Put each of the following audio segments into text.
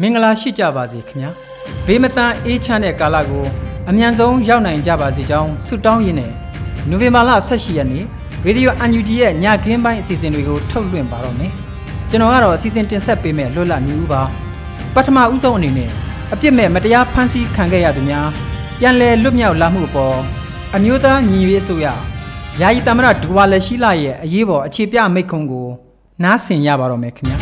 မင်္ဂလာရှိကြပါစေခင်ဗျာဘေးမတန်အေးချမ်းတဲ့ကာလကိုအမြန်ဆုံးရောက်နိုင်ကြပါစေကြောင်းဆုတောင်းရင်းနဲ့နိုဝင်ဘာလ18ရက်နေ့ရေဒီယို UNG ရဲ့ညခင်းပိုင်းအစီအစဉ်တွေကိုထုတ်လွှင့်ပါတော့မယ်ကျွန်တော်ကတော့အစီအစဉ်တင်ဆက်ပေးမယ့်လွတ်လပ်နေဦးပါပထမဦးဆုံးအနေနဲ့အပြစ်မဲ့မတရားဖမ်းဆီးခံခဲ့ရသူများပြန်လည်လွတ်မြောက်လာမှုအပေါ်အမျိုးသားညီညွတ်ရေးအစိုးရယာယီတမရဒူဝါလက်ရှိလာရဲ့အရေးပေါ်အခြေပြမိတ်ခွန်းကို နားဆင်ရပါတော့မယ်ခင်ဗျာ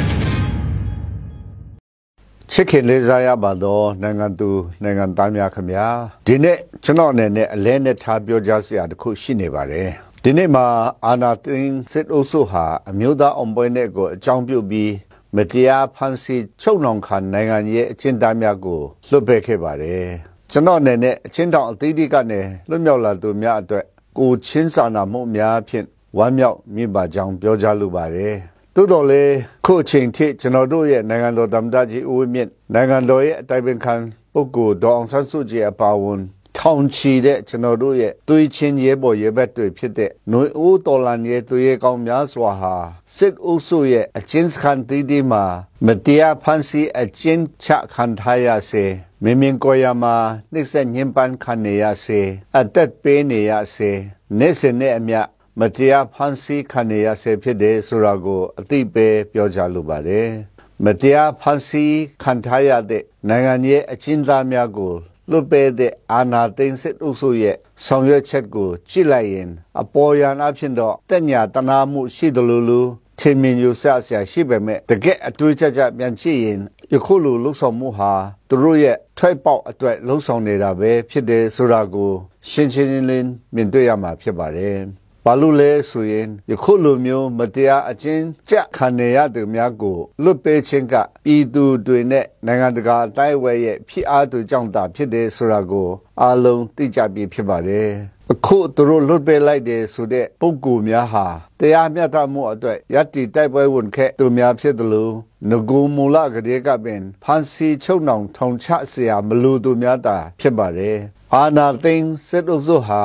ချစ်ခင်လေးစားရပါတော့နိုင်ငံသူနိုင်ငံသားများခင်ဗျာဒီနေ့ကျွန်တော်အနေနဲ့အလဲနဲ့ထားပြောကြားစရာတစ်ခုရှိနေပါတယ်ဒီနေ့မှာအာနာသိန်းစစ်အုပ်စုဟာအမျိုးသားအောင်ပွဲနဲ့ကိုအကြောင်းပြုပြီးမတရားဖန်ဆီးချုပ်နှောင်ခံနိုင်ငံရဲ့အကျဉ်းသားများကိုလွတ်ပယ်ခဲ့ပါတယ်ကျွန်တော်အနေနဲ့အချင်းတောင်အသီးသီးကနေလွတ်မြောက်လာသူများအတွက်ကိုချင်းစာနာမှုများဖြင့်ဝမ်းမြောက်မြင့်ပါကြောင်းပြောကြားလိုပါတယ် သို့တော်လည်းခုအချိန်ထိကျွန်တော်တို့ရဲ့နိုင်ငံတော်သမ္မတကြီးဦးဝင်းမြင့်နိုင်ငံတော်ရဲ့အတိုင်ပင်ခံပုဂ္ဂိုလ်ဒေါအောင်ဆန်းစုကြည်အပါအဝင်ထောင်ချီတဲ့ကျွန်တော်တို့ရဲ့သွေးချင်းရဲဘော်ရဲဘက်တွေဖြစ်တဲ့ຫນွေအိုးတော်လန်ရဲ့သွေးရဲကောင်းများစွာဟာစစ်အုပ်စုရဲ့အချင်းစခန်တီးဒီမှာမတရားဖန်ဆီးအချင်းချခံထားရစေမင်းမင်းကိုရမှာနှိမ့်ဆက်ညှဉ်းပန်းခံနေရစေအသက်ပေးနေရစေနေ့စဉ်နဲ့အမျှ မတရားဖန်ဆီးခံရရစေဖြစ်တယ်ဆိုတာကိုအသိပေးပြောကြားလိုပါတယ်မတရားဖန်ဆီးခံထားရတဲ့နိုင်ငံရဲ့အချင်းသားများကိုလွတ်ပေးတဲ့အာဏာသိမ်းစစ်အုပ်စုရဲ့ဆောင်ရွက်ချက်ကိုကြည့်လိုက်ရင် အပေါ်ယံအဖြစ်တော့တက်ညာတနာမှုရှိတယ်လို့လို့ထင်မြင်ယူဆဆရာရှိပေမဲ့တကယ်အတွေးကြကြပြန်ကြည့်ရင်ယခုလိုလှုပ်ဆောင်မှုဟာသူတို့ရဲ့ထွက်ပေါက်အတွက်လှုပ်ဆောင်နေတာပဲဖြစ်တယ်ဆိုတာကို ရှင်းရှင်းလင်းလင်းမြင်တွေ့ရမှာဖြစ်ပါတယ် ဘာလို့လဲဆိုရင်ယခုလိုမျိုးမတရားအချင်းကြခံနေရသူများကိုလွတ်ပေးခြင်းကပြည်သူတွေနဲ့နိုင်ငံတကာအတိုင်းအဝဲရဲ့ဖြစ်အားသူကြောင့်သာဖြစ်တယ်ဆိုတာကိုအားလုံးသိကြပြီးဖြစ်ပါတယ်အခုသူတို့လွတ်ပေးလိုက်တယ်ဆိုတဲ့ပုံကူများဟာတရားမျှတမှုအတွက်ယတ္တိတိုက်ပွဲဝင်ခဲ့သူများဖြစ်တယ်လို့ငကူမူလကလေးကပင်ဖန်စီချုပ်နှောင်ထုံချเสียမလို့သူများတာဖြစ်ပါတယ်အာနာသိန်းစစ်အုပ်စုဟာ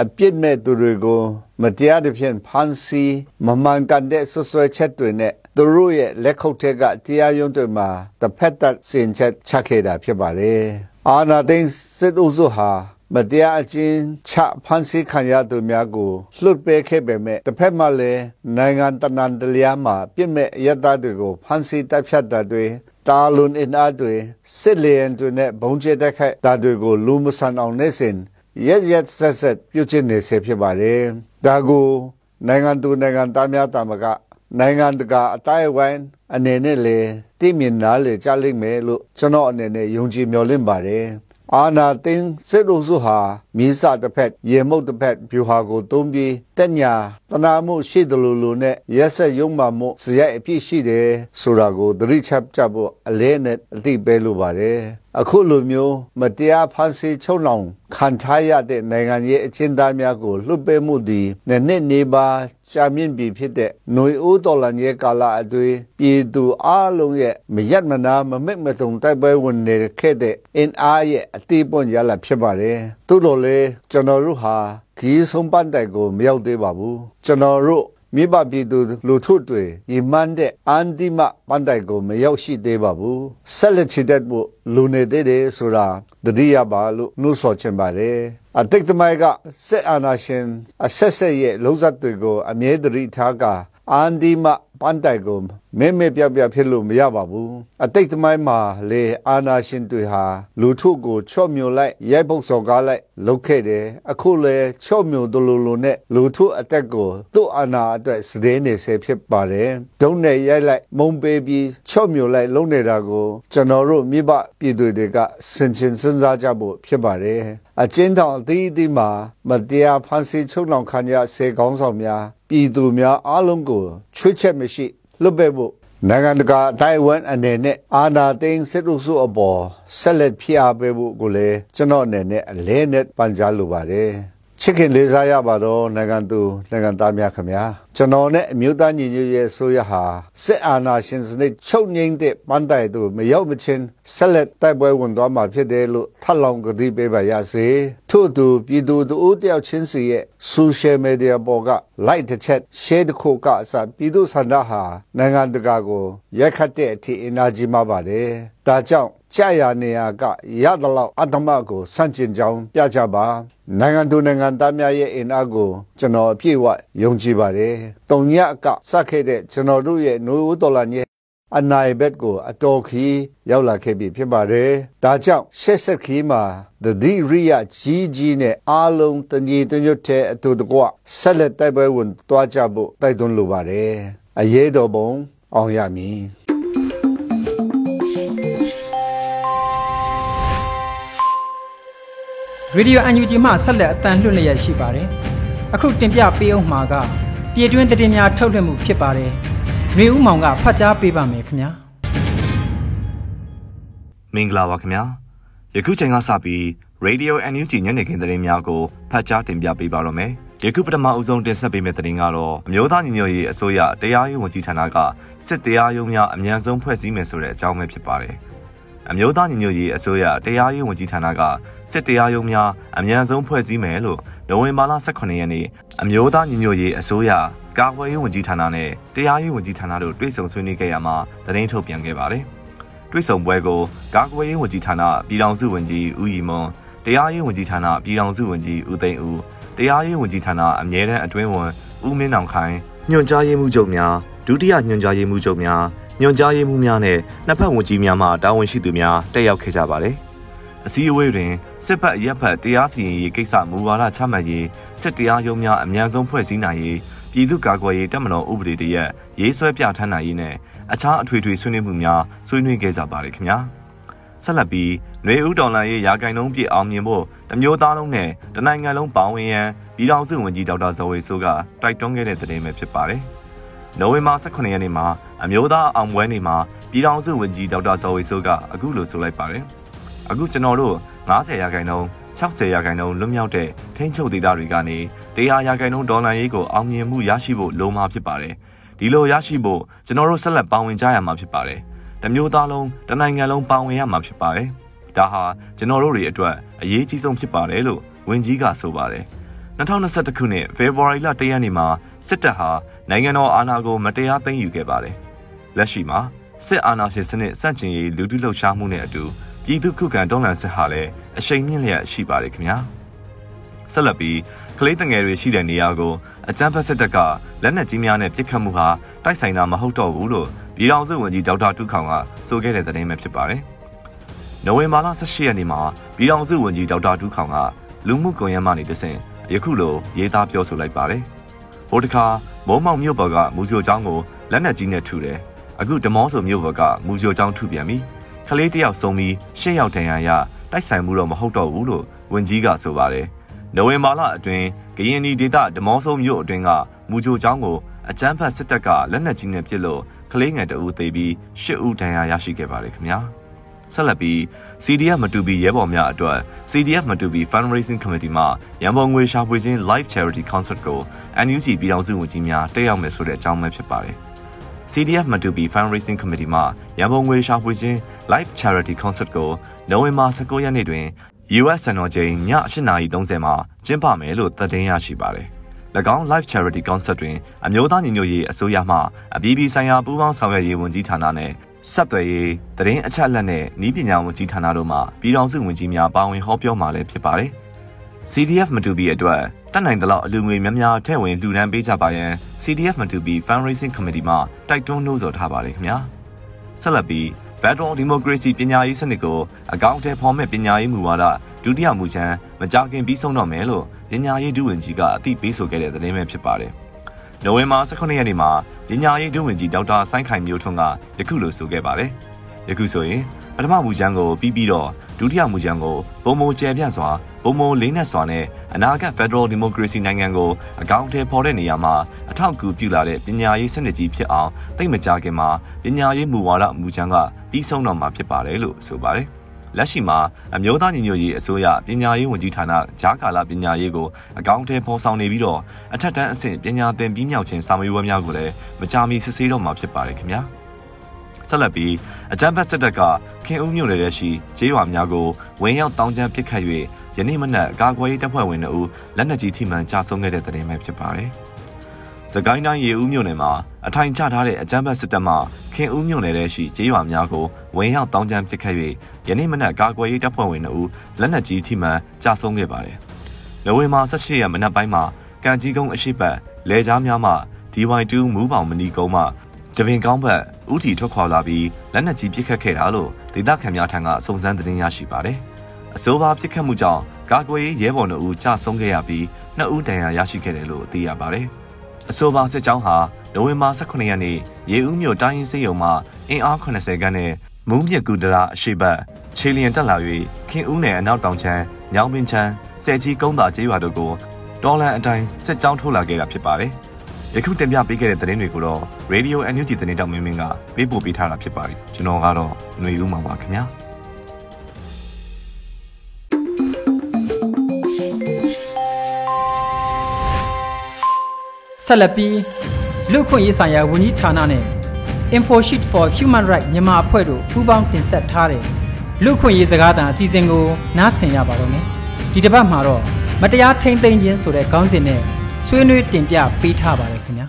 အပြစ်မဲ့သူတွေကိုမတရားသဖြင့်ဖမ်းဆီးမမှန်ကန်တဲ့ဆွဆွဲချက်တွေနဲ့သူတို့ရဲ့လက်ခုပ်ထက်ကတရားရုံးတွေမှာတစ်ဖက်သက်စင်ချက်ချခဲ့တာဖြစ်ပါတယ်။အာနာသိန်းစစ်အုပ်စုဟာမတရားအချင်းချဖန်ဆီးခံရသူများကိုလွတ်ပေးခဲ့ပေမဲ့တစ်ဖက်မှာလည်းနိုင်ငံတနန်တလျာမှာပြစ်မဲ့ရတတွေကိုဖန်ဆီးတပ်ဖြတ်တာတွေတာလွန်အင်အားတွေစစ်လျင်တွေနဲ့ဘုံကျဲတက်ခိုက်တာတွေကိုလူမဆန်အောင်နေစဉ် ရက်ရက်ဆက်ဆက်ပြုတ်ချနေစေဖြစ်ပါတယ်။ဒါကိုနိုင်ငံသူနိုင်ငံသားများတာမကနိုင်ငံတကာအတိုင်းအဝိုင်းအနေနဲ့လေတည်မြင်နားလေကြားလိမ့်မယ်လို့ကျွန်တော်အနေနဲ့ယုံကြည်မျှော်လင့်ပါတယ်။အာနာတင်းစစ်လို့စုဟာမြေစာတစ်ဖက်ရေမုတ်တစ်ဖက်ဖြူဟာကိုသုံးပြီးတက်ညာတနာမှုရှိတယ်လို့လို့နဲ့ရက်ဆက်ယုံမှမှုစရိုက်အပြည့်ရှိတယ်ဆိုတာကိုသတိချပ်ကြဖို့အလဲနဲ့အသိပေးလိုပါတယ် အခုလိုမျိုးမတရားဖန်ဆီးချုပ်လောင်ခံထားရတဲ့နိုင်ငံရဲ့အချင်းသားများကိုလွတ်ပေးမှုသည်နှစ်နေပါရှာမြင့်ပြီဖြစ်တဲ့ຫນွေအိုးတော်လန်ရဲ့ကာလအသွေးပြည်သူအလုံးရဲ့မရက်မနာမမက်မတုံတိုက်ပွဲဝင်နေခဲ့တဲ့အင်အားရဲ့အသေးပွန်ရလာဖြစ်ပါတယ်။သို့တော်လည်းကျွန်တော်တို့ဟာခီးဆုံးပန်းတိုက်ကိုမရောက်သေးပါဘူး။ကျွန်တော်တို့ မိဘပြည်သူလူထုတွေရည်မှန်းတဲ့အန်ဒီမပန်တိုင်ကိုမရောက်ရှိသေးပါဘူးဆက်လက်ချစ်တဲ့ဖို့လူနေသေးတယ်ဆိုတာတတိယပါလို့နှုတ်ဆော်ချင်ပါတယ်အတိတ်သမိုင်းကစစ်အာဏာရှင်အဆက်ဆက်ရဲ့လုံးဇတ်တွေကိုအမြဲတမ်းထားကအန်ဒီမ ပပန်းတိုင်ကိုမဲမဲပြပြဖြစ်လို့မရပါဘူးအတိတ်သမိုင်းမှာလေအာနာရှင်တွေဟာလူထုကိုချော့မြုံလိုက်ရိုက်ပုတ်စော်ကားလိုက်လုပ်ခဲ့တယ်အခုလေချော့မြုံတလူလူနဲ့လူထုအတက်ကိုသူ့အာနာအတွက်စတဲ့နေစေဖြစ်ပါတယ်ဒုံနဲ့ရိုက်လိုက်မုံပေးပြီးချော့မြုံလိုက်လုံးနေတာကိုကျွန်တော်တို့မိဘပြည်သူတွေကစင်ချင်စဉ်းစားကြဖို့ဖြစ်ပါတယ်အချင်းတောင်အသီးအသီးမှာမတရားဖန်ဆီးချုပ်နှောင်ခံရစေကောင်းဆောင်များ ပြည်သူများအားလုံးကိုချွေးချက်မရှိလွတ်ပဲဖို့နိုင်ငံတကာအတိုင်းအဝန်အနေနဲ့အာဏာသိမ်းစစ်အုပ်စုအပေါ်ဆက်လက်ဖိအားပေးဖို့ကိုလည်းကျွန်တော်အနေနဲ့အလဲနဲ့ပန်ကြားလိုပါတယ် ချစ်ခင်လေးစားရပါတော့နိုင်ငံသူနိုင်ငံသားများခင်ဗျာကျွန်တော်နဲ့အမျိုးသားညီညွတ်ရေးအစိုးရဟာစစ်အာဏာရှင်စနစ်ချုပ်ငိမ့်တဲ့ပန်းတိုင်သူမရောက်မချင်းဆက်လက်တိုက်ပွဲဝင်သွားမှာဖြစ်တယ်လို့ထပ်လောင်ကတိပေးပါရစေထို့သူပြည်သူတို့တယောက်ချင်းစီရဲ့ social media ပေါ်က like တစ်ချက် share တစ်ခုကအစပြည်သူဆန္ဒဟာနိုင်ငံတကာကိုရက်ခတ်တဲ့အထိအင်အားကြီးမှာပါတယ်ဒါကြောင့် ကြာရနေရကရတလောက်အတ္တမကိုစန့်ကျင်ကြောင်းပြကြပါနိုင်ငံသူနိုင်ငံသားများရဲ့အင်အားကိုကျွန်တော်အပြည့်အဝယုံကြည်ပါတယ်။တုံညကစခဲ့တဲ့ကျွန်တော်တို့ရဲ့နိုးဦးတော်လာညအနိုင်ဘက်ကိုအတော်ခီးရောက်လာခဲ့ပြီဖြစ်ပါတယ်။ဒါကြောင့်ရှက်ဆက်ခီးမှာသတိရိယကြီးကြီးနဲ့အားလုံးတညီတညွတ်တဲ့အတူတကွဆက်လက်တိုက်ပွဲဝင်သွားကြဖို့တိုက်တွန်းလိုပါတယ်။အရေးတော်ပုံအောင်ရမည်။ Radio UNG မှဆက်လက်အတန်လွှင့်လျက်ရှိပါတယ်။အခုတင်ပြပေးအောင်မှာကပြည်တွင်းသတင်းများထုတ်လွှင့်မှုဖြစ်ပါတယ်။မျိုးဦးမောင်ကဖတ်ကြားပေးပါမယ်ခင်ဗျာ။မင်္ဂလာပါခင်ဗျာ။ယခုချိန်ကစပြီး Radio NUG ညနေခင်းသတင်းများကိုဖတ်ကြားတင်ပြပေးပါတော့မယ်။ယခုပထမအဦးဆုံးတင်ဆက်ပေးမယ့်သတင်းကတော့အမျိုးသားညီညွတ်ရေးအစိုးရတရားရေးဝန်ကြီးဌာနကစစ်တရားရုံးများအမြန်ဆုံးဖွဲ့စည်းမယ်ဆိုတဲ့အကြောင်းပဲဖြစ်ပါတယ်။ အမျိုးသားညီညွတ်ရေးအစိုးရတရားရေးဝန်ကြီးဌာနကစစ်တရားရုံးများအမြန်ဆုံးဖွဲ့စည်းမယ်လို့နိုဝင်ဘာလ18ရက်နေ့အမျိုးသားညီညွတ်ရေးအစိုးရကာကွယ်ရေးဝန်ကြီးဌာနနဲ့တရားရေးဝန်ကြီးဌာနတို့တွေ့ဆုံဆွေးနွေးခဲ့ရမှာသတင်းထုတ်ပြန်ခဲ့ပါတယ်။တွေ့ဆုံပွဲကိုကာကွယ်ရေးဝန်ကြီးဌာနပြည်ထောင်စုဝန်ကြီးဦးရီမွန်တရားရေးဝန်ကြီးဌာနပြည်ထောင်စုဝန်ကြီးဦးသိန်းဦးတရားရေးဝန်ကြီးဌာနအမြဲတမ်းအတွင်းဝန်ဦးမင်းအောင်ခိုင်ညွှန်ကြားရေးမှူးချုပ်များဒုတိယညွှန်ကြားရေးမှူးချုပ်များ ညွှန်ကြားရေးမှူးများနဲ့နှစ်ဖက်ဝန်ကြီးများမှတာဝန်ရှိသူများတက်ရောက်ခဲ့ကြပါတယ်။အစည်းအဝေးတွင်စစ်ဘက်ရက်ဘက်တရားစီရင်ရေးကိစ္စမူဝါဒချမှတ်ရေးစစ်တရားရုံးများအမြန်ဆုံးဖွဲ့စည်းနိုင်ရေးပြည်သူ့ကာကွယ်ရေးတပ်မတော်ဥပဒေတရက်ရေးဆွဲပြဋ္ဌာန်းနိုင်ရေးနဲ့အခြားအထွေထွေဆွေးနွေးမှုများဆွေးနွေးခဲ့ကြပါတယ်ခင်ဗျာ။ဆက်လက်ပြီးຫນွေဦးတော်လန်ရေးရာဂိုင်နှုံးပြည့်အောင်မြင်ဖို့တမျိုးသားလုံးနဲ့တနိုင်ငံလုံးပါဝင်ရန်ပြည်ထောင်စုဝန်ကြီးဒေါက်တာဇော်ဝေဆိုးကတိုက်တွန်းခဲ့တဲ့သတင်းပဲဖြစ်ပါတယ်။ နိုဝင်ဘာ18ရက်နေ့မှာအမျိုးသားအောင်ပွဲနေ့မှာပြည်ထောင်စုဝန်ကြီးဒေါက်တာဇော်ဝေဆိုးကအခုလိုဆိုလိုက်ပါတယ်။အခုကျွန်တော်တို့90ရာခိုင်နှုန်း60ရာခိုင်နှုန်းလွတ်မြောက်တဲ့ထိန်းချုပ်ဒေသတွေကနေ100ရာခိုင်နှုန်းဒေါ်လာရေးကိုအောင်မြင်မှုရရှိဖို့လိုမှာဖြစ်ပါတယ်။ဒီလိုရရှိဖို့ကျွန်တော်တို့ဆက်လက်ပါဝင်ကြရမှာဖြစ်ပါတယ်။တမျိုးသားလုံးတနိုင်ငံလုံးပါဝင်ရမှာဖြစ်ပါတယ်။ဒါဟာကျွန်တော်တို့တွေအတွက်အရေးကြီးဆုံးဖြစ်ပါတယ်လို့ဝန်ကြီးကဆိုပါတယ်။ 2021ခုနှစ်ဖေဖော်ဝါရီလ1ရက်နေ့မှာစစ်တပ်ဟာနိုင်ငံတော်အာဏာကိုမတရားသိမ်းယူခဲ့ပါတယ်။လက်ရှိမှာစစ်အာဏာရှင်စနစ်စန့်ကျင်ရေးလူထုလှုပ်ရှားမှုနဲ့အတူပြည်သူခုခံတွန်းလှန်စစ်ဟာလည်းအရှိန်မြင့်လျက်ရှိပါတယ်ခင်ဗျာ။ဆက်လက်ပြီးကလေးတငယ်တွေရှိတဲ့နေရာကိုအကြမ်းဖက်စစ်တပ်ကလက်နက်ကြီးများနဲ့ပစ်ခတ်မှုဟာတိုက်ဆိုင်တာမဟုတ်တော့ဘူးလို့ပြည်ထောင်စုဝန်ကြီးဒေါက်တာတူခေါင်ကဆိုခဲ့တဲ့သတင်းပဲဖြစ်ပါတယ်။နိုဝင်ဘာလ18ရက်နေ့မှာပြည်ထောင်စုဝန်ကြီးဒေါက်တာတူခေါင်ကလူမှုကွန်ရက်မှနေတဆင့် ယခုလိုရေးသားပြောဆိုလိုက်ပါတယ်။ဟိုတခါမိုးမောင်မြို့ပေါ်ကမူဂျိုကျောင်းကိုလက်နက်ကြီးနဲ့ထုတယ်။အခုဒမောဆိုမြို့ပေါ်ကမူဂျိုကျောင်းထုပြန်ပြီ။ကလေးတယောက်ဆုံးပြီးရှစ်ယောက်တန်ရာရတိုက်ဆိုင်မှုတော့မဟုတ်တော့ဘူးလို့ဝန်ကြီးကဆိုပါတယ်။နိုဝင်ဘာလအတွင်းကရင်နီဒေသဒမောဆိုမြို့အတွင်းကမူဂျိုကျောင်းကိုအကြမ်းဖက်စစ်တပ်ကလက်နက်ကြီးနဲ့ပစ်လို့ကလေးငယ်တအူးသေပြီးရှစ်ဦးဒဏ်ရာရရှိခဲ့ပါတယ်ခင်ဗျာ။ ဆက်လက်ပြီး CDF မတူပီရဲဘော်များအတွက် CDF မတူပီ Fundraising Committee မှရန်ပုံငွေရှာဖွေခြင်း Live Charity Concert ကို NUG ပြည်ထောင်စုဝန်ကြီးများတက်ရောက်မယ်ဆိုတဲ့အကြောင်းပဲဖြစ်ပါတယ်။ CDF မတူပီ Fundraising Committee မှရန်ပုံငွေရှာဖွေခြင်း Live Charity Concert ကိုနိုဝင်ဘာ19ရက်နေ့တွင် US စံတော်ချိန်ည8:30မှာကျင်းပမယ်လို့သတင်းရရှိပါတယ်။၎င်း Live Charity Concert တွင်အမျိုးသားညီညွတ်ရေးအစိုးရမှအပြည်ပြည်ဆိုင်ရာပူးပေါင်းဆောင်ရွက်ရေးဝန်ကြီးဌာနနဲ့ ဆက်သွယ်ရေးသတင်းအချက်အလက်နဲ့ဤပညာဝန်ကြီးဌာနတို့မှပြည်ထောင်စုဝန်ကြီးများပါဝင်ဟောပြောမှာလည်းဖြစ်ပါတယ်။ CDF မတူဘီအတွက်တက်နိုင်သလောက်အလူငွေများများထည့်ဝင်လှူဒန်းပေးကြပါရန် CDF မတူဘီ Fundraising Committee မှတိုက်တွန်းနှိုးဆော်ထားပါတယ်ခင်ဗျာဆက်လက်ပြီး Federal Democracy ပညာရေးစနစ်ကိုအကောင့်ထဲဖော်မဲ့ပညာရေးမူဝါဒဒုတိယမူချမ်းမကြခင်ပြီးဆုံးတော့မယ်လို့ပညာရေးဒုဝန်ကြီးကအသိပေးဆိုခဲ့တဲ့သတင်းပဲဖြစ်ပါတယ်။ နိုဝင်ဘာ18ရက်နေ့မှာပညာရေးဒုဝန်ကြီးဒေါက်တာဆိုင်းခိုင်မျိုးထွန်းကယခုလိုဆိုခဲ့ပါတယ်။ယခုဆိုရင်ပထမမူချမ်းကိုပြီးပြီးတော့ဒုတိယမူချမ်းကိုပုံမကျယ်ပြန့်စွာပုံမလေးနက်စွာနဲ့အနာဂတ် Federal Democracy နိုင်ငံကိုအကောင့်ထဲပေါ်တဲ့နေရာမှာအထောက်အကူပြုလာတဲ့ပညာရေးစနစ်ကြီးဖြစ်အောင်သိမကြခင်မှာပညာရေးမူဝါဒမူချမ်းကပြီးဆုံးတော့မှာဖြစ်ပါတယ်လို့ဆိုပါတယ်။ လက်ရှိမှာအမျိုးသားညီညွတ်ရေးအစိုးရပညာရေးဝန်ကြီးဌာနဂျာကာလာပညာရေးကိုအကောင့်ထဲပေါ်ဆောင်နေပြီးတော့အထက်တန်းအဆင့်ပညာသင်ပြီးမြောက်ခြင်းစာမေးပွဲများကိုလည်းမကြာမီစစ်ဆေးတော့မှာဖြစ်ပါတယ်ခင်ဗျာ။ဆက်လက်ပြီးအကြမ်းဖက်စစ်တပ်ကခင်ဦးမြို့နယ်ထဲရှိကျေးရွာများကိုဝင်းရောက်တောင်းကျမ်းပစ်ခတ်၍ယနေ့မနက်ကာကွယ်ရေးတပ်ဖွဲ့ဝင်တို့လက်နက်ကြီးထိမှန်ကြာဆုံးခဲ့တဲ့တဲ့တင်ပဲဖြစ်ပါတယ်။စကိုင်းတိုင်းရေဦးမြို့နယ်မှာအထိုင်ချထားတဲ့အကြမ်းဖက်စစ်တပ်မှခင်ဦးမြို့နယ်ထဲရှိကျေးရွာများကို ဝင်းရောက်တောင်းကျမ်းပစ်ခတ်၍ယနေ့မနက်ကာကွယ်ရေးတပ်ဖွဲ့ဝင်တို့လက်နက်ကြီးထိမှန်ကြာဆုံးခဲ့ပါတယ်။နိုဝင်ဘာ18ရက်မနက်ပိုင်းမှာကံကြီးကုန်းအရှိတ်ပတ်လဲကြားများမှ DY2 မူးပေါင်မနီကုန်းမှတပင်ကောင်းဘက်ဥတီထွက်ခွာလာပြီးလက်နက်ကြီးပစ်ခတ်ခဲ့တာလို့ဒေသခံများထံကစုံစမ်းသတင်းရရှိပါတယ်။အဆိုပါပစ်ခတ်မှုကြောင့်ကာကွယ်ရေးရဲဘော်တို့ဦးကြဆုံးခဲ့ရပြီးနှစ်ဦးဒဏ်ရာရရှိခဲ့တယ်လို့သိရပါတယ်။အဆိုပါစစ်ကြောင်းဟာနိုဝင်ဘာ18ရက်နေ့ရေဦးမြို့တိုင်းရင်းစေးရုံမှာအင်အား80ခန်းနဲ့ မုံမြက်ကူတရာအရှိတ်ခြေလျင်တက်လာ၍ခင်ဦးနယ်အနောက်တောင်ချမ်းညောင်ပင်ချမ်းဆယ်ကြီးကုန်းသာကျေးရွာတို့ကိုတော်လန်အတိုင်းစစ်ကြောင်းထိုးလာခဲ့တာဖြစ်ပါတယ်။ယခုတင်ပြပေးခဲ့တဲ့သတင်းတွေကိုတော့ Radio NUG သတင်းတောက်မင်းမင်းကပေးပို့ပေးထားတာဖြစ်ပါတယ်ကျွန်တော်ကတော့ຫນွေဦးမှာပါခင်ဗျာဆက်လက်ပြီးလူခွင့်ရေးဆိုင်ရာဝန်ကြီးဌာနနဲ့ InfoSheet for Human Rights မြန်မာအဖွဲ့တို့ပူးပေါင်းတင်ဆက်ထားတဲ့လူခွင့်ရေးစကားသံအစီအစဉ်ကိုနားဆင်ရပါတော့မယ်ဒီတစ်ပတ်မှာတော့မတရားထိမ့်သိမ်းခြင်းဆိုတဲ့ခေါင်းစဉ်နဲ့ဆွေးနွေးတင်ပြပေးထားပါတယ်ခင်ဗျာ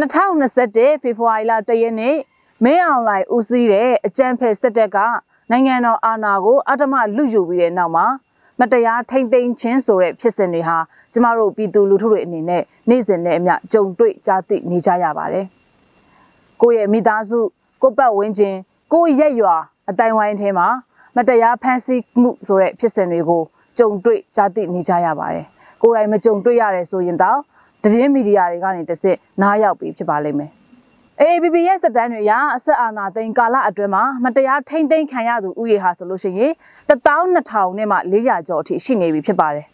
2021ဖေဖော်ဝါရီလ1ရက်နေ့မင်းအောင်လှိုင်ဦးစီးတဲ့အကြမ်းဖက်စစ်တပ်ကနိုင်ငံတော်အာဏာကိုအတ္တမလူယူပြီးတဲ့နောက်မှာ မတရားထိမ့်သိမ်းခြင်းဆိုတဲ့ဖြစ်စဉ်တွေဟာကျမတို့ပြည်သူလူထုတွေအနေနဲ့နေ့စဉ်နဲ့အမျှကြုံတွေ့ကြားသိနေကြရပါတယ်။ကိုယ့်ရဲ့မိသားစုကိုယ့်ပတ်ဝန်းကျင်ကိုယ့်ရက်ရွာအတိုင်းဝိုင်းထဲမှာမတရားဖန်ဆီးမှုဆိုတဲ့ဖြစ်စဉ်တွေကိုကြုံတွေ့ကြားသိနေကြရပါတယ်။ကိုယ်တိုင်မကြုံတွေ့ရတယ်ဆိုရင်တော့သတင်းမီဒီယာတွေကနေတစ်စစ်နားရောက်ပြီးဖြစ်ပါလိမ့်မယ်။ AABB ရဲ့စက်တမ်းတွေအရအဆက်အာဏာသိမ်းကာလအတွင်းမှာမတရားထိမ့်သိမ်းခံရသူဥယေဟာဆိုလို့ရှိရင်12000နဲ့မှ400ကျော်အထိရှိနေပြီဖြစ်ပါတယ်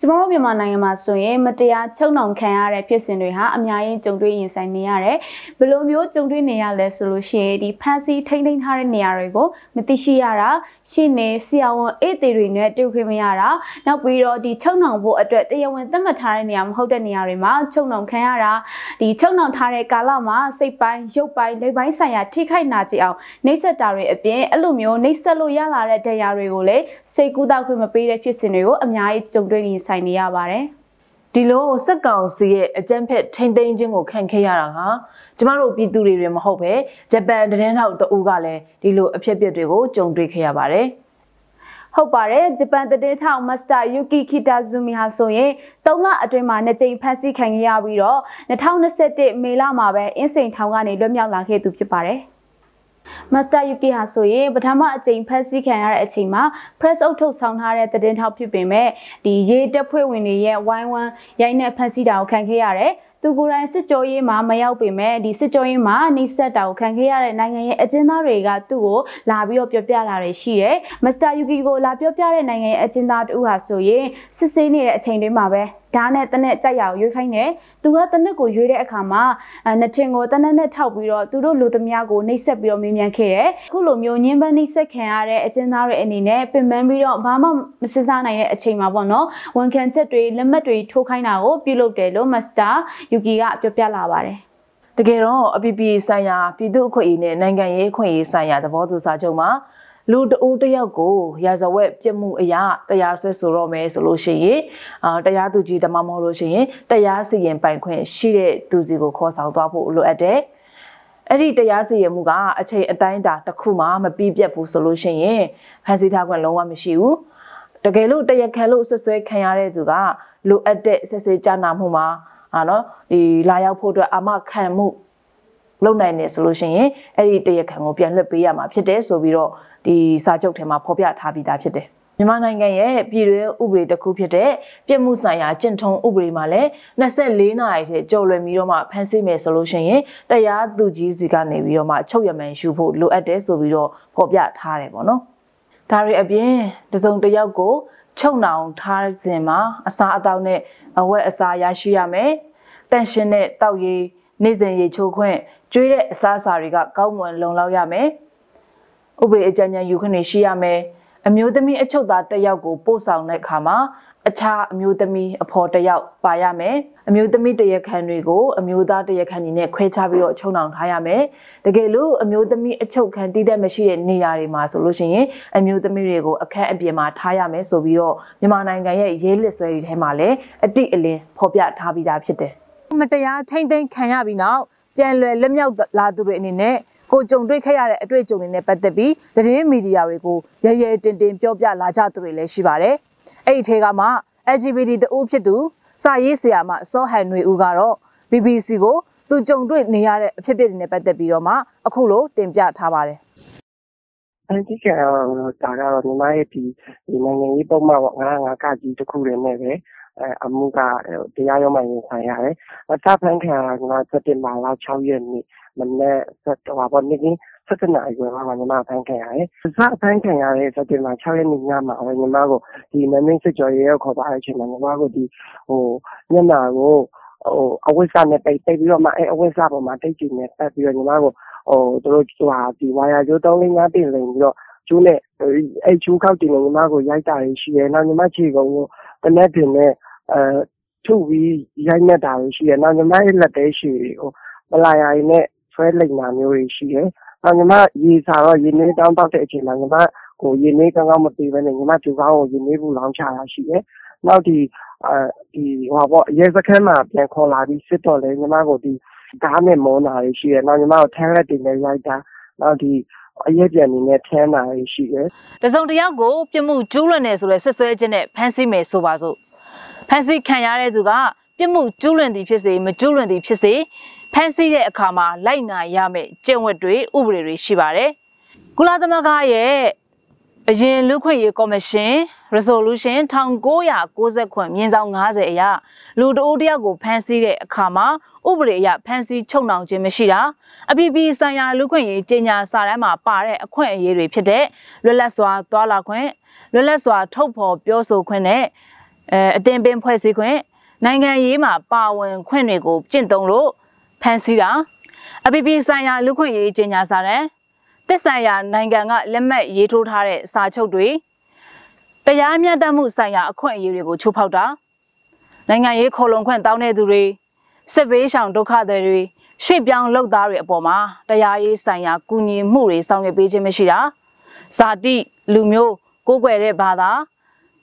ကျမတို့မြန်မာနိုင်ငံမှာဆိုရင်မတရားချုပ်နှောင်ခံရတဲ့ဖြစ်စဉ်တွေဟာအများကြီးကြုံတွေ့ရင်ဆိုင်နေရတယ်။ဘယ်လိုမျိုးကြုံတွေ့နေရလဲဆိုလို့ရှိရင်ဒီဖန်စီထိမ့်ထိမ့်ထားတဲ့နေရာတွေကိုမသိရှိရတာရှင်းနေဆရာဝန်အေးသေးတွေနဲ့တွေ့ခွင့်မရတာနောက်ပြီးတော့ဒီချုပ်နှောင်ဖို့အတွက်တရားဝင်သတ်မှတ်ထားတဲ့နေရာမဟုတ်တဲ့နေရာတွေမှာချုပ်နှောင်ခံရတာဒီချုပ်နှောင်ထားတဲ့ကာလမှာစိတ်ပိုင်းရုပ်ပိုင်းလက်ပိုင်းဆိုင်ရာထိခိုက်နာကျင်အောင်နှိပ်စက်တာတွေအပြင်အဲ့လိုမျိုးနှိပ်စက်လို့ရလာတဲ့တရားတွေကိုလည်းစိတ်ကူးတောက်ခွင့်မပေးတဲ့ဖြစ်စဉ်တွေကိုအများကြီးကြုံတွေ့ရင်ဆိုင်နေရပါတယ်ဒီလိုစက်ကောင်စီရဲ့အကြမ်းဖက်ထိမ့်သိမ်းခြင်းကိုခံခဲ့ရတာဟာကျမတို့ပြည်သူတွေတွေမဟုတ်ပဲဂျပန်တရင်ထောက်တအူးကလည်းဒီလိုအဖြစ်အပျက်တွေကိုကြုံတွေ့ခဲ့ရပါတယ်ဟုတ်ပါတယ်ဂျပန်တည်ထောင်မစ္စတာယူကီခီတာဇူမီဟာဆိုရင်၃လအတွင်းမှာနှစ်ကြိမ်ဖမ်းဆီးခံခဲ့ရပြီးတော့2021မေလမှာပဲအင်းစိန်ထောင်ကနေလွတ်မြောက်လာခဲ့သူဖြစ်ပါတယ်။ မစ္စတာယူကီဟာဆိုရင်ပထမအကြိမ်ဖက်ဆီးခံရတဲ့အချိန်မှာ press အုပ်ထုတ်ဆောင်ထားတဲ့သတင်းထောက်ဖြစ်ပေမဲ့ဒီရေးတပ်ဖွဲ့ဝင်တွေရဲ့ဝိုင်းဝန်းရိုက်နှက်ဖက်ဆီးတာကိုခံခဲ့ရတယ်သူကိုယ်တိုင်စစ်ကြောရေးမှာမရောက်ပေမဲ့ဒီစစ်ကြောရေးမှာနှိစက်တာကိုခံခဲ့ရတဲ့နိုင်ငံရဲ့အကျဉ်းသားတွေကသူ့ကိုလာပြီးတော့ပြောပြလာတယ်ရှိတယ်။မစ္စတာယူကီကိုလာပြောပြတဲ့နိုင်ငံရဲ့အကျဉ်းသားတူဟာဆိုရင်စစ်ဆေးနေတဲ့အချိန်တွေမှာပဲဓာတ်နဲ့တနက်ကြိုက်ရအောင်ရွေးခိုင်းတယ်သူကတနက်ကိုရွေးတဲ့အခါမှာနှစ်ထင်ကိုတနက်နဲ့ထောက်ပြီးတော့သူတို့လူသမားကိုနှိပ်စက်ပြီးတော့မေးမြန်းခဲ့တယ်အခုလိုမျိုးညှင်းပန်းနှိပ်စက်ခံရတဲ့အကျဉ်းသားတွေအနေနဲ့ပင်ပန်းပြီးတော့ဘာမှမစစ်စားနိုင်တဲ့အချိန်မှာပေါ့နော်ဝန်ခံချက်တွေလက်မှတ်တွေထိုးခိုင်းတာကိုပြုလုပ်တယ်လို့မစ္စတာယူကီကပြောပြလာပါတယ်တကယ်တော့အပြည်ပြည်ဆိုင်ရာပြည်သူ့အခွင့်အရေးနဲ့နိုင်ငံရေးအခွင့်အရေးဆိုင်ရာသဘောတူစာချုပ်မှာ လူတဦးတယောက်ကိုရာဇဝတ်ပြစ်မှုအရာတရားစွဲဆိုတော့မယ်ဆိုလို့ရှိရင်အာတရားသူကြီးတမမဟုတ်လို့ရှိရင်တရားစီရင်ပိုင်ခွင့်ရှိတဲ့သူစီကိုခေါ်ဆောင်သွားဖို့လိုအပ်တယ်အဲ့ဒီတရားစီရင်မှုကအချိန်အတိုင်းအတာတစ်ခုမှမပြီးပြတ်ဘူးဆိုလို့ရှိရင်ဖန်ဆီးထားခွင့်လုံးဝမရှိဘူးတကယ်လို့တရခံလို့ဆွဆွဲခံရတဲ့သူကလိုအပ်တဲ့ဆက်စစ်ကြနာမှုမှာအာနော်ဒီလာရောက်ဖို့အတွက်အာမခံမှု လုံနိုင်နေဆိုလို့ရှိရင်အဲ့ဒီတရခံကိုပြန်လွှတ်ပေးရမှာဖြစ်တယ်ဆိုပြီးတော့ဒီစာချုပ်ထဲမှာဖော်ပြထားပြီးသားဖြစ်တယ်မြန်မာနိုင်ငံရဲ့ပြည်တွင်းဥပဒေတစ်ခုဖြစ်တဲ့ပြည်မှုဆိုင်ရာကျင့်ထုံးဥပဒေမှာလည်း24နာရီထဲကြော်လွယ်ပြီးတော့မှဖမ်းဆီးမယ်ဆိုလို့ရှိရင်တရားသူကြီးစီကနေပြီးတော့မှချုပ်ရမှန်ယူဖို့လိုအပ်တယ်ဆိုပြီးတော့ဖော်ပြထားတယ်ပေါ့နော်။ဒါတွေအပြင်တစုံတစ်ယောက်ကိုချုပ်နှောင်ထားခြင်းမှာအစာအသောက်နဲ့အဝတ်အစားရရှိရမယ်။တန့်ရှင်းတဲ့တောက်ရည် နေ့စဉ်ရေချိုးခွင့်ကျွေးတဲ့အစားအစာတွေကကောင်းမွန်လုံလောက်ရမယ်။ဥပဒေအကြံဉာဏ်ယူခွင့်ရှိရမယ်။အမျိုးသမီးအချုပ်သားတစ်ယောက်ကိုပို့ဆောင်တဲ့အခါမှာအခြားအမျိုးသမီးအဖော်တစ်ယောက်ပါရမယ်အမျိုးသမီးတရခန်တွေကိုအမျိုးသားတရခန်တွေနဲ့ခွဲခြားပြီးတော့ချုံနှောင်ထားရမယ်တကယ်လို့အမျိုးသမီးအချုပ်ခံတည်တဲ့မရှိတဲ့နေရာတွေမှာဆိုလို့ရှိရင်အမျိုးသမီးတွေကိုအခက်အပြင်မှာထားရမယ်ဆိုပြီးတော့မြန်မာနိုင်ငံရဲ့ရေးလစ်ဆွဲတွေထဲမှာလည်းအတိအလင်းဖော်ပြထားပြီးသားဖြစ်တယ် မတရားထိမ့်သိမ်းခံရပြီးနောက်ပြန်လွယ်လက်မြောက်လာသူတွေအနေနဲ့ကိုကြုံတွေ့ခဲ့ရတဲ့အတွေ့အကြုံတွေနဲ့ပတ်သက်ပြီးသတင်းမီဒီယာတွေကိုရရဲတင်တင်ပြောပြလာကြသူတွေလည်းရှိပါတယ်။အဲ့ဒီထဲကမှ LGBT တဦးဖြစ်သူစာရေးဆရာမစောဟန်နွေဦးကတော့ BBC ကိုသူကြုံတွေ့နေရတဲ့အဖြစ်အပျက်တွေနဲ့ပတ်သက်ပြီးတော့မှအခုလိုတင်ပြထားပါတယ်။အဲဒီကတော့ဒါကတော့ညီမရဲ့ဒီနိုင်ငံရေးပုံမှန်ပေါ့ငါငါကကြီးတစ်ခုတည်းနဲ့ပဲ အဲအမှုကတရားရုံးမှာရင်ဆိုင်ရတယ်။အစဖန်ခံကညီမစက်တင်ဘာလ6ရက်နေ့မနေ့ဆက်တော့ပေါ့နေ့က17နာရီခွဲမှာညီမဖန်ခံရတယ်။အစဖန်ခံရတဲ့စက်တင်ဘာ6ရက်နေ့ညမှာပဲညီမကိုဒီမမင်းစစ်ကြော်ရဲရောက်ခေါ်သွားတဲ့အချိန်မှာညီမကိုဒီဟိုညနာကိုဟိုအဝိစာနဲ့ပိတ်ပိတ်ပြီးတော့မှအဲအဝိစာပေါ်မှာတိတ်ကြည့်နေပတ်ပြီးတော့ညီမကိုဟိုတို့ဟိုဟာဒီဝါယာကျိုး3 5တင်လိန်ပြီးတော့ကျိုးနဲ့အဲကျိုးခောက်တင်နေညီမကိုရိုက်တာရှိတယ်နောက်ညီမခြေကုံကိုတနက်တင်နဲ့ အဲထုပြီးရိုက်နှက်တာတွေရှိတယ်။နောက်ညီမရဲ့လက်သည်းရှည်တွေကိုပလာယာတွေနဲ့ဆွဲလိမ်တာမျိုးတွေရှိတယ်။နောက်ညီမရေစာတော့ရေနွေးတောင်းတောက်တဲ့အချိန်မှာညီမကိုရေနွေးကောင်းကောင်းမပေးဘဲနဲ့ညီမဂျိုခေါင်းကိုရေနွေးပူလောင်းချတာရှိတယ်။နောက်ဒီရဲစခန်းမှာပြန်ခေါ်လာပြီးစစ်တော့လည်းညီမကိုဓါးနဲ့မုန်းတာတွေရှိတယ်။နောက်ညီမကိုထန်းလတ်တွေနဲ့ရိုက်တာ၊နောက်အရက်ပျံတွေနဲ့ထန်းတာတွေရှိတယ်။”တစုံတယောက်ကိုပြစ်မှုကျူးလွန်တယ်ဆိုတဲ့စွပ်စွဲချက်နဲ့ဖမ်းဆီးမယ်ဆိုပါစို့ ဖမ်းဆီးခံရတဲ့သူကပြစ်မှုကျူးလွန်သည်ဖြစ်စေမကျူးလွန်သည်ဖြစ်စေဖမ်းဆီးတဲ့အခါမှာလိုက်နာရမယ့်ကျင့်ဝတ်တွေဥပဒေတွေရှိပါတယ်။ကုလသမဂ္ဂရဲ့အရင်လူခွင့်ရေးကော်မရှင် resolution 1990ခွင့်မြင်းဆောင်90အရလူတအိုးတယောက်ကိုဖမ်းဆီးတဲ့အခါမှာဥပဒေအရဖမ်းဆီးချုပ်နှောင်ခြင်းမရှိတာအပြည်ပြည်ဆိုင်ရာလူခွင့်ရေးကြေညာစာတမ်းမှာပါတဲ့အခွင့်အရေးတွေဖြစ်တဲ့လွတ်လပ်စွာသွားလာခွင့်လွတ်လပ်စွာထုတ်ဖော်ပြောဆိုခွင့်နဲ့ အဲအတင်ပင်ဖွဲ့စည်းခွင့်နိုင်ငံရေးမှာပါဝင်ခွင့်တွေကိုကျင့်သုံးလို့ဖန်ဆီးတာအပြည်ပြည်ဆိုင်ရာလူခွင့်ရေးကြေညာစာတမ်းတက်ဆိုင်ရာနိုင်ငံကလက်မှတ်ရေးထိုးထားတဲ့စာချုပ်တွေတရားမျှတမှုဆိုင်ရာအခွင့်အရေးတွေကိုချိုးဖောက်တာနိုင်ငံရေးခေါ်လုံခွင့်တောင်းတဲ့သူတွေစစ်ဘေးရှောင်ဒုက္ခသည်တွေရွှေ့ပြောင်းလုပ်သားတွေအပေါ်မှာတရားရေးဆိုင်ရာကူညီမှုတွေဆောင်ရွက်ပေးခြင်းမရှိတာဇာတိလူမျိုးကိုးကွယ်တဲ့ဘာသာ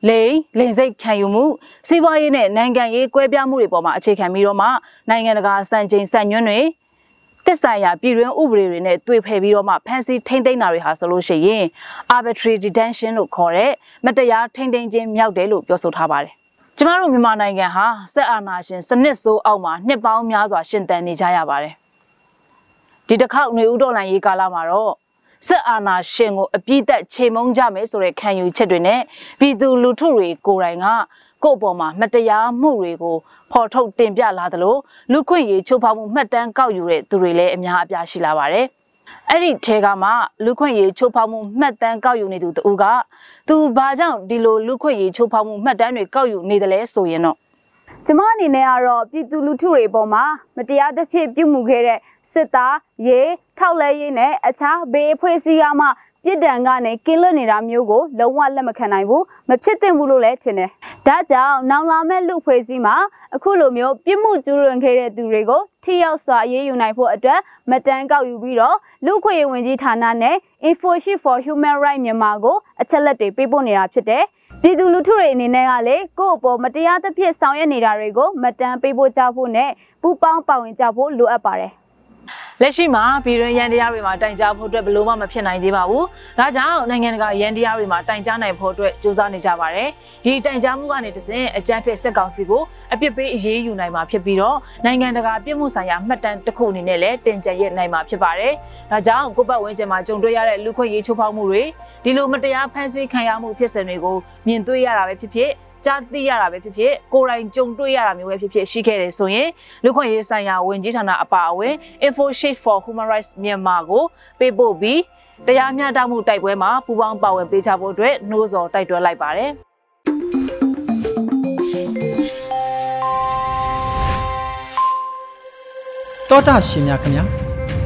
လိန်လိန်စိတ်ခံယူမှုစီးပွားရေးနဲ့နိုင်ငံရေးကွဲပြားမှုတွေပေါ်မှာအခြေခံပြီးတော့မှနိုင်ငံတကာစံချိန်စံညွှန်းတွေတက်ဆိုင်ရာပြည်တွင်းဥပဒေတွေနဲ့တွေ့ဖယ်ပြီးတော့မှဖမ်းဆီးထိမ့်သိမ်းတာတွေဟာဆိုလို့ရှိရင် arbitrary detention လို့ခေါ်တဲ့မတရားထိမ့်သိမ်းခြင်းမြောက်တယ်လို့ပြောဆိုထားပါတယ်။ကျမတို့မြန်မာနိုင်ငံဟာစက်အာဏာရှင်စနစ်ဆိုးအောက်မှာနှစ်ပေါင်းများစွာရှင်သန်နေကြရပါတယ်။ဒီတစ်ခေါက်ຫນွေဥတော်လန်ရေးကာလမှာတော့ စစ်အာဏာရှင်ကိုအပြစ်သက်ချိန်မုံကြမယ်ဆိုတဲ့ခံယူချက်တွေနဲ့ပြည်သူလူထုတွေကိုယ်တိုင်ကကိုယ့်အပေါ်မှာမတရားမှုတွေကိုဖော်ထုတ်တင်ပြလာသလိုလူခွင့်ရေးချိုးဖောက်မှုမှတ်တမ်းကောက်ယူတဲ့သူတွေလည်းအများအပြားရှိလာပါတယ်။အဲ့ဒီထဲကမှလူခွင့်ရေးချိုးဖောက်မှုမှတ်တမ်းကောက်ယူနေသူတူကသူဘာကြောင့်ဒီလိုလူခွင့်ရေးချိုးဖောက်မှုမှတ်တမ်းတွေကောက်ယူနေတယ်လဲဆိုရင်တော့ ကျမအနေနဲ့ကတော့ပြည်သူလူထုတွေပေါ်မှာမတရားတစ်ဖြစ်ပြုမှုခဲ့တဲ့စစ်သားရေထောက်လဲရေးနဲ့အခြားဘေးအဖွဲ့အစည်းကမှပြစ်ဒဏ်ကနေကင်းလွတ်နေတာမျိုးကိုလုံးဝလက်မခံနိုင်ဘူးမဖြစ်သင့်ဘူးလို့လည်းထင်တယ်။ဒါကြောင့်နောင်လာမဲ့လူဖွဲ့စည်းမှာအခုလိုမျိုးပြစ်မှုကျူးလွန်ခဲ့တဲ့သူတွေကိုထိရောက်စွာအရေးယူနိုင်ဖို့အတွက်မတန်းကောက်ယူပြီးတော့လူခွေဝင်ကြီးဌာနနဲ့ Infoshield for Human Rights မြန်မာကိုအချက်လက်တွေပေးပို့နေတာဖြစ်တယ်။ ပြည်သူလူထုတွေအနေနဲ့ကလေကိုယ့်အပေါ်မတရားသဖြင့်ဆောင်ရွက်နေတာတွေကိုမတန်းပေးဖို့ကြဖို့နဲ့ပူးပေါင်းပါဝင်ကြဖို့လိုအပ်ပါတယ်။ လက်ရှိမှာပြည်တွင်းရန်တရားတွေမှာတိုင်ကြားဖို့အတွက်ဘယ်လို့မှမဖြစ်နိုင်သေးပါဘူး။ဒါကြောင့်နိုင်ငံတကာရန်တရားတွေမှာတိုင်ကြားနိုင်ဖို့အတွက်ကြိုးစားနေကြပါတယ်။ဒီတိုင်ကြားမှုကနေတဆင့်အကြမ်းဖက်စစ်ကောင်စီကိုအပြစ်ပေးအရေးယူနိုင်မှာဖြစ်ပြီးတော့နိုင်ငံတကာပြစ်မှုဆိုင်ရာမှတ်တမ်းတစ်ခုအနေနဲ့လည်းတင်ကြရနိုင်မှာဖြစ်ပါတယ်။ဒါကြောင့်ကိုပတ်ဝန်းကျင်မှာကြုံတွေ့ရတဲ့လူခွင့်ရေးချိုးဖောက်မှုတွေဒီလိုမတရားဖန်ဆီးခံရမှုဖြစ်စဉ်တွေကိုမြင်တွေ့ရတာပဲဖြစ်ဖြစ် ကြားသိရတာပဲဖြစ်ဖြစ်ကိုယ်တိုင်ကြုံတွေ့ရတာမျိုးပဲဖြစ်ဖြစ်ရှိခဲ့တယ်ဆိုရင်လူခွင့်ရေးဆိုင်ရာဝန်ကြီးဌာနအပါအဝင် Info Sheet for Human Rights မြန်မာကိုပေးပို့ပြီးတရားမျှတမှုတိုက်ပွဲမှာပူးပေါင်းပါဝင်ပေးချဖို့အတွက်နှိုးဆော်တိုက်တွန်းလိုက်ပါတယ်တောတာရှင်များခင်ဗျာ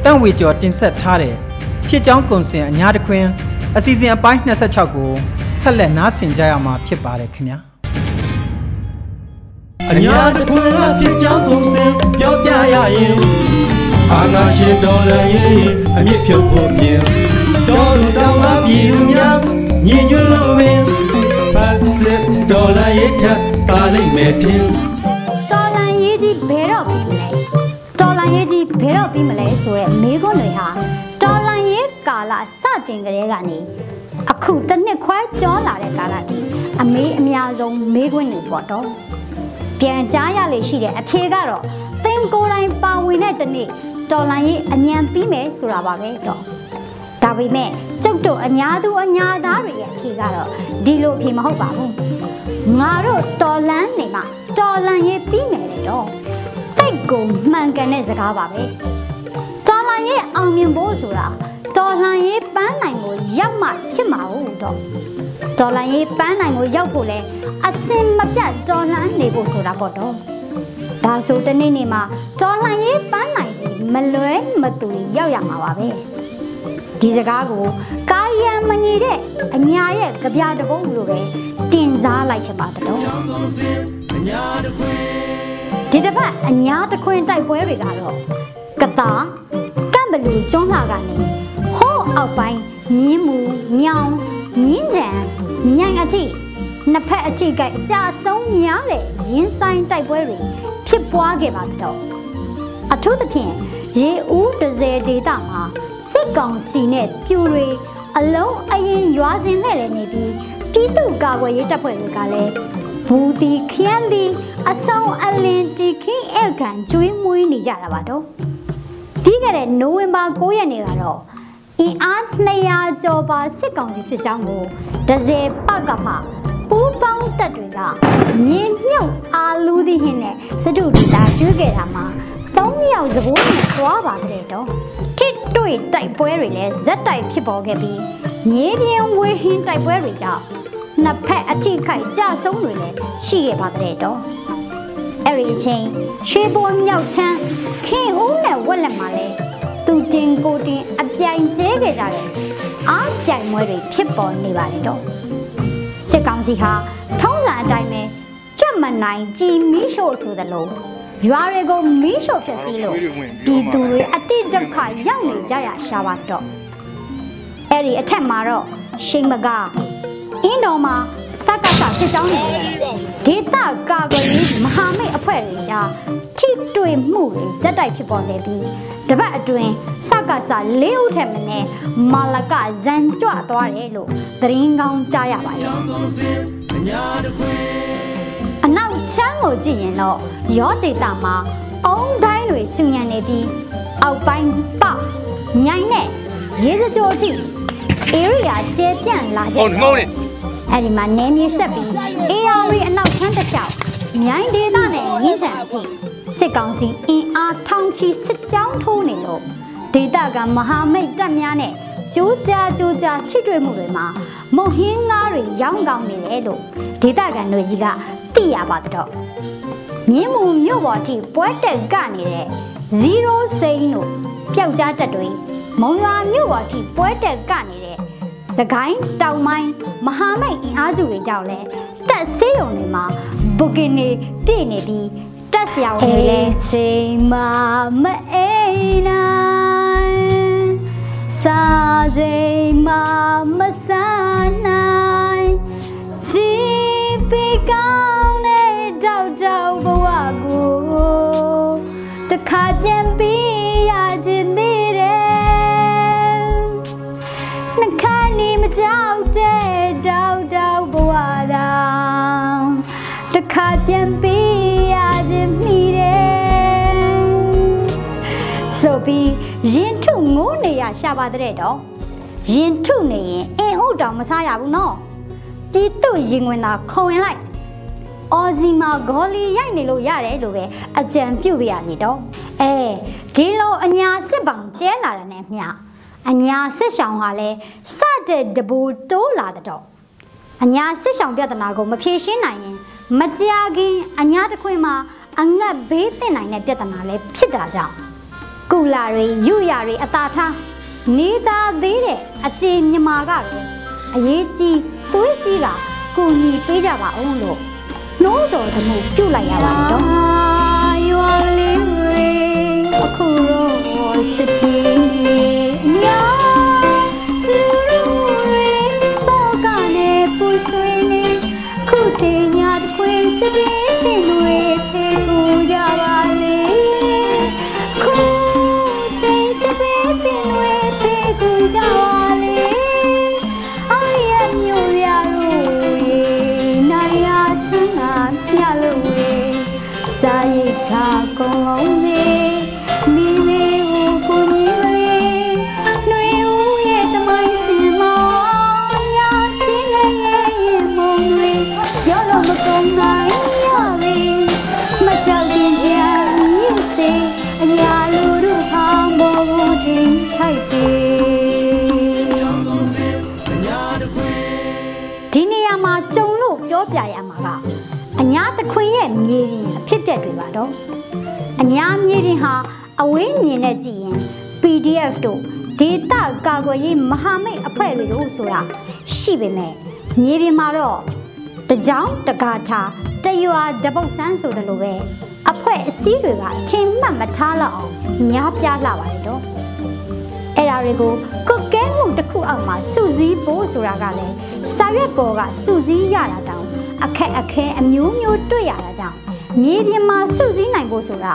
တန့်ဝေကျော်တင်ဆက်ထားတဲ့ဖြစ်ကြောင်းကုံစင်အညာတခွင်အစီအစဉ်အပိုင်း26ကိုဆက်လက်နားဆင်ကြရမှာဖြစ်ပါတယ်ခင်ဗျာ အညာတခွင်အဖြစ်ကြောင်းပုံစံပြောပြရရင်အာနာရှင်တော်လည်းအမြင့်ဖြုတ်ဖို့မြင်တော်လူတော်ကပြည်သူများညီညွတ်လို့ပင်ပတ်စစ်တော်လည်းထပ်ပါလိမ့်မယ်ထင်တော်လန်ရေးကြီးဘယ်တော့ပြီးမလဲတော်လန်ရေးကြီးဘယ်တော့ပြီးမလဲဆိုရဲမေးခွန်းတွေဟာတော်လန်ရေးကာလစတင်ကြတဲ့ကနေအခုတစ်နှစ်ခွဲကျော်လာတဲ့ကာလတည်းအမေးအများဆုံးမေးခွန်းတွေပေါ့တော့ ပြန်ကြားရလေရှိတဲ့အဖြေကတော့သင်ကိုယ်တိုင်ပါဝင်တဲ့တနေ့တော်လန်ရေးအမြန်ပြီးမယ်ဆိုတာပါပဲတော့ဒါပေမဲ့ကျုပ်တို့အညာသူအညာသားတွေရဲ့အဖြေကတော့ဒီလိုအဖြေမဟုတ်ပါဘူးငါတို့တော်လန်နေမှာတော်လန်ရေးပြီးမယ်တဲ့တော့တိတ်ကိုမှန်ကန်တဲ့စကားပါပဲတော်လန်ရေးအောင်မြင်ဖို့ဆိုတာတော်လန်ရေးပန်းနိုင်ကိုရောက်မှဖြစ်မှာဟုတ်တော့ တော်လန်ရေးပန်းနိုင်ကိုရောက်ဖို့လဲအစင်မပြတ်တော်လန်နေဖို့ဆိုတာပေါ့တော့ဒါဆိုတနေ့နေ့မှာတော်လန်ရေးပန်းနိုင်စီမလွဲမတူရောက်ရမှာပါပဲဒီစကားကိုကာယံမညီတဲ့အညာရဲ့ကြပြတပုတ်လိုပဲတင်စားလိုက်ချင်ပါတယ်တော့ဒီတစ်ပတ်အညာတခွင်တိုက်ပွဲတွေကတော့ကတာကန့်ဘလူကျွန်းလာကနေဟိုးအောက်ပိုင်းမြင်းမူမြောင်မြင်းကြံ မြိုင်အထိနှစ်ဖက်အထိကကြအကြဆုံးများတဲ့ရင်းဆိုင်တိုက်ပွဲတွေဖြစ်ပွားခဲ့ပါတော့အထူးသဖြင့်ရေဦးဒဇယ်ဒေတာမှာစစ်ကောင်စီနဲ့ပြူတွေအလုံးအရင်ရွာစဉ်နဲ့လည်းနေပြီးပြည်သူ့ကာကွယ်ရေးတပ်ဖွဲ့တွေကလည်းဘူးတီခရမ်းဒီအဆောင်အလင်းတီခင်းအကန်ကျွေးမွေးနေကြတာပါတော့ပြီးခဲ့တဲ့နိုဝင်ဘာ9ရက်နေ့ကတော့အင်အား 200ကျော်ပါစစ်ကောင်စီစစ်ကြောင်းကိုဒဇယ်ပကမှပူးပေါင်းတပ်တွေကမြင်းမြုပ်အာလူးသီးဟင်းနဲ့စတုဒတာကျွေးခဲ့တာမှာ3ယောက်စပိုးနဲ့သွားပါတဲ့တော့တစ်တွေ့တိုက်ပွဲတွေလည်းဇက်တိုက်ဖြစ်ပေါ်ခဲ့ပြီးမြေပြင်ဝေဟင်းတိုက်ပွဲတွေကြောင့်နှစ်ဖက်အထိခိုက်ကြဆုံးတွေလည်းရှိခဲ့ပါတဲ့တော့အဲ့ဒီအချိန်ရွှေဘိုမြောက်ချမ်းခင်ဦးနဲ့ဝက်လက်မှာလဲသူ တင်ကိုတင်အပြိုင်ကျဲခဲ့ကြတယ်အားပြိုင်ပွဲတွေဖြစ်ပေါ်နေပါလေတော့စစ်ကောင်စီဟာထုံးစံအတိုင်းပဲကြွတ်မနိုင်ကြည်မီးရှို့ဆိုသလိုရွာတွေကိုမီးရှို့ဖြစ်စီလို့ပြည်သူတွေအတိဒုက္ခရောက်နေကြရရှာပါတော့အဲ့ဒီအထက်မှာတော့ရှိန်မကအင်းတော်မှာစက်ကစစစ်ကြောင်းတွေဒေသကာကွယ်ရေးမဟာမိတ်အဖွဲ့တွေကြားထိတွေ့မှုတွေဇက်တိုက်ဖြစ်ပေါ်နေပြီး တပတ်အတွင်းစက်ကစလေးဦးထက်မနည်းမာလကဇန်ကြွသွားတယ်လို့သတင်းကောင်းကြားရပါတယ်အနောက်ချမ်းကိုကြည့်ရင်တော့ရောဒေတာမှာအုံတိုင်းတွေစုညံနေပြီးအောက်ပိုင်းပေါက်မြိုင်နဲ့ရေစကြိုအထိ area ကျဲပြန့်လာကြတယ်ဟုတ်တယ်အဲ့ဒီမှာနင်းမြေဆက်ပြီး AR အနောက်ချမ်းတစ်လျှောက်မြိုင်ဒေသနဲ့ငင်းကြံအထိ စစ်ကောင်စီအင်အားထောင်ချီစစ်ကြောင်းထိုးနေလို့ဒေသကမဟာမိတ်တပ်များနဲ့ကြိုးကြားကြိုးကြားထိတွေ့မှုတွေမှာမုတ်ဟင်းငါးတွေရောင်းကောင်းနေတယ်လို့ဒေသခံတွေကြီးကသိရပါတော့မြင်းမူမြို့ပေါ်ထိပွဲတက်ကနေတဲ့0စိန်တို့ပျောက်ကြားတက်တွေမုံရွာမြို့ပေါ်ထိပွဲတက်ကနေစကိုင်းတောင်ပိုင်းမဟာမိတ်အင်အားစုတွေကြောင့်လဲတက်ဆေးရုံတွေမှာဘုကင်နေပြည့်နေပြီး တက်ဆရာဝန်တွေလည်းချိန်မှာမအိမ်နိုင်စာချိန်မှာမဆန်းနိုင်ကြည်ပေကောင်းတဲ့တောက်တောက်ဘဝကိုတခါပြန်ပြီး ဆိုပြီးရင်ထုငိုးနေရရှာပါတဲ့တော့ရင်ထုနေရင်အင်ဥတောင်မစားရဘူးနော်ပြည်သူရင်ဝင်သာခုံဝင်လိုက်အော်ဇီမာဂေါ်လီရိုက်နေလို့ရတယ်လို့ပဲအကြံပြုပြရစီတော့အဲဒီလိုအညာစစ်ပောင်ကျဲလာတဲ့နဲ့မျှအညာစစ်ဆောင်ဟာလဲစတဲ့တဘူတိုးလာတဲ့တော့အညာစစ်ဆောင်ပြဿနာကိုမဖြေရှင်းနိုင်ရင်မကြခင်အညာတစ်ခွင်မှာအငတ်ဘေးတင်နိုင်တဲ့ပြဿနာလည်းဖြစ်တာကြောင့် ကုလာတွေယူရတွေအသာထားနေသားသေးတဲ့အကြေမြမာကပဲအရေးကြီးသွေးစည်းကကူညီပေးကြပါအောင်လို့နှိုးစော်သမှုပြုတ်လိုက်ရပါတော့ရွာလေးတွေအခုတော့စပြေး ပြောပြရမှာကအညာတခွင်ရဲ့မြေပြင်အဖြစ်ပြက်တွေပါတော့အညာမြေပြင်ဟာအဝေးမြင်နဲ့ကြည့်ရင် PDF တို့ဒေတာကာကွယ်ရေးမဟာမိတ်အဖွဲ့တွေတို့ဆိုတာရှိပေမဲ့မြေပြင်မှာတော့တကြောင်တကာထားတရွာတပုတ်ဆန်းဆိုသလိုပဲအဖွဲ့အစည်းတွေကထင်မှတ်မထားလောက်အောင်များပြားလာပါတယ်တော့ အဲ့ဒါတွေကိုကုတ်ကဲမှုတစ်ခုအောက်မှာစုစည်းဖို့ဆိုတာကလည်းစာရွက်ပေါ်ကစုစည်းရတာတောင်အခက်အခဲအမျိုးမျိုးတွေ့ရတာကြောင့်မြေပြင်မှာစုစည်းနိုင်ဖို့ဆိုတာ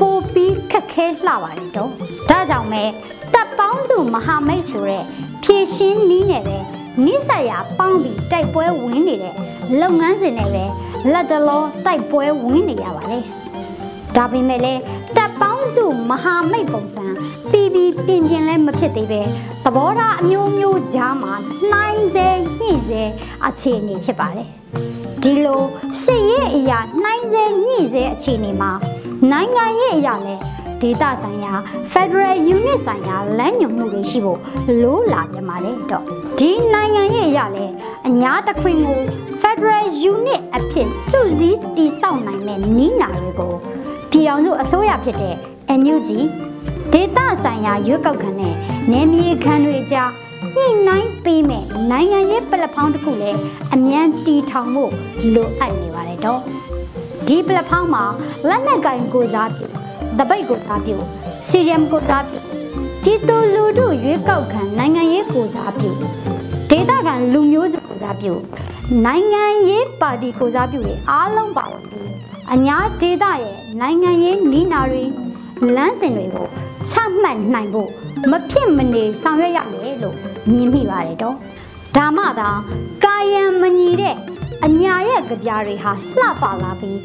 ပိုပြီးခက်ခဲလှပါတယ်တော့ဒါကြောင့်ပဲတပ်ပေါင်းစုမဟာမိတ်ဆိုတဲ့ဖြည့်ရှင်းနီးနေပဲနိစ္စရာပေါင်းပြီးတိုက်ပွဲဝင်နေတဲ့လုပ်ငန်းစဉ်တွေပဲလက်တလောတိုက်ပွဲဝင်နေရပါတယ်ဒါပေမဲ့လည်းတ ပ်ပေါင်းစုမဟာမိတ်ပုံစံပြီးပြီးပြင်းပြင်းလည်းမဖြစ်သေးပဲသဘောထားအမျိုးမျိုးကြားမှာနှိုင်းစေညှိစေအခြေအနေဖြစ်ပါတယ်ဒီလိုစစ်ရေးအရာနှိုင်းစေညှိစေအခြေအနေမှာနိုင်ငံရေးအရာလည်းဒေသဆိုင်ရာ Federal Unit ဆိုင်ရာလမ်းညွှန်မှုတွေရှိဖို့လိုးလာပြန်ပါလေတော့ဒီနိုင်ငံရေးအရာလည်းအညာတစ်ခွင်ကို Federal Unit အဖြစ်စုစည်းတည်ဆောက်နိုင်တဲ့နီးနာတွေကို ပြည်အောင်စုအစိုးရဖြစ်တဲ့ NUG ဒေသဆိုင်ရာရွေးကောက်ခံတဲ့နယ်မြေခံတွေအကြားညှိနှိုင်းပေးမဲ့နိုင်ငံရေးပလက်ဖောင်းတစ်ခုလည်းအမြန်တီထောင်ဖို့လိုအပ်နေပါတယ်တော့ဒီပလက်ဖောင်းမှာလက်နက်ကင်ကိုစားပြုတပိတ်ကိုစားပြုစီရီယမ်ကိုစားပြုပြည်သူလူထုရွေးကောက်ခံနိုင်ငံရေးကိုစားပြုဒေသခံလူမျိုးစုကိုစားပြုနိုင်ငံရေးပါတီကိုစားပြုတွေအားလုံးပါဝင်ပြီး အညာဒေသရဲ့နိုင်ငံရေးနီးနာတွေလမ်းစဉ်တွေကိုချမှတ်နိုင်ဖို့မဖြစ်မနေဆောင်ရွက်ရမယ်လို့မြင်မိပါတယ်တော့ဒါမှသာကာယံမညီတဲ့အညာရဲ့ကြပြားတွေဟာလှပလာပြီး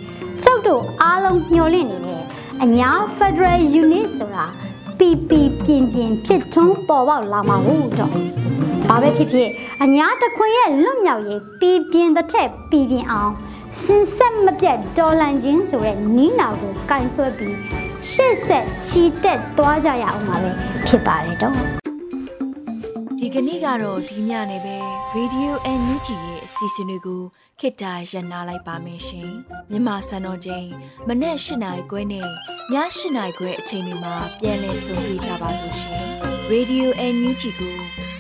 ကျုပ်တို့အားလုံးမျှော်လင့်နေတဲ့အညာ Federal Unit ဆိုတာပီပီပြင်းပြင်းဖြစ်ထွန်းပေါ်ပေါက်လာမှာဟုတ်တော့ဘာပဲဖြစ်ဖြစ်အညာတခွင်ရဲ့လွတ်မြောက်ရေးပီပြင်းတဲ့ထက်ပီပြင်းအောင် စင်ဆက်မပြတ်တော်လန်ခြင်းဆိုတဲ့နီးနာကိုကင်ဆွဲပြီးရှေ့ဆက်ချီတက်သွားကြရအောင်ပါပဲဖြစ်ပါတယ်တော့ဒီကနေ့ကတော့ဒီညနေပဲ Radio NUG ရဲ့အစီအစဉ်လေးကိုခေတ္တရ延လိုက်ပါမယ်ရှင်မြန်မာစံတော်ချိန်မနေ့၈နိုင်ခွဲနဲ့ည၈နိုင်ခွဲအချိန်တွေမှာပြောင်းလဲဆိုပြကြပါလို့ရှင် Radio NUG ကို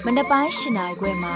မနေ့ပိုင်း၈နိုင်ခွဲမှာ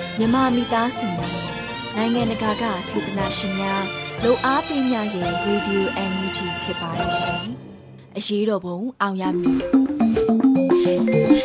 မြန်မာမိသားစုများနဲ့နိုင်ငံတကာကစေတနာရှင်များလို့အားပေးများရဲ့ Radio NUG ဖြစ်ပါတယ်ရှင်။အရေးတော်ပုံအောင်ရမည်။ရှင်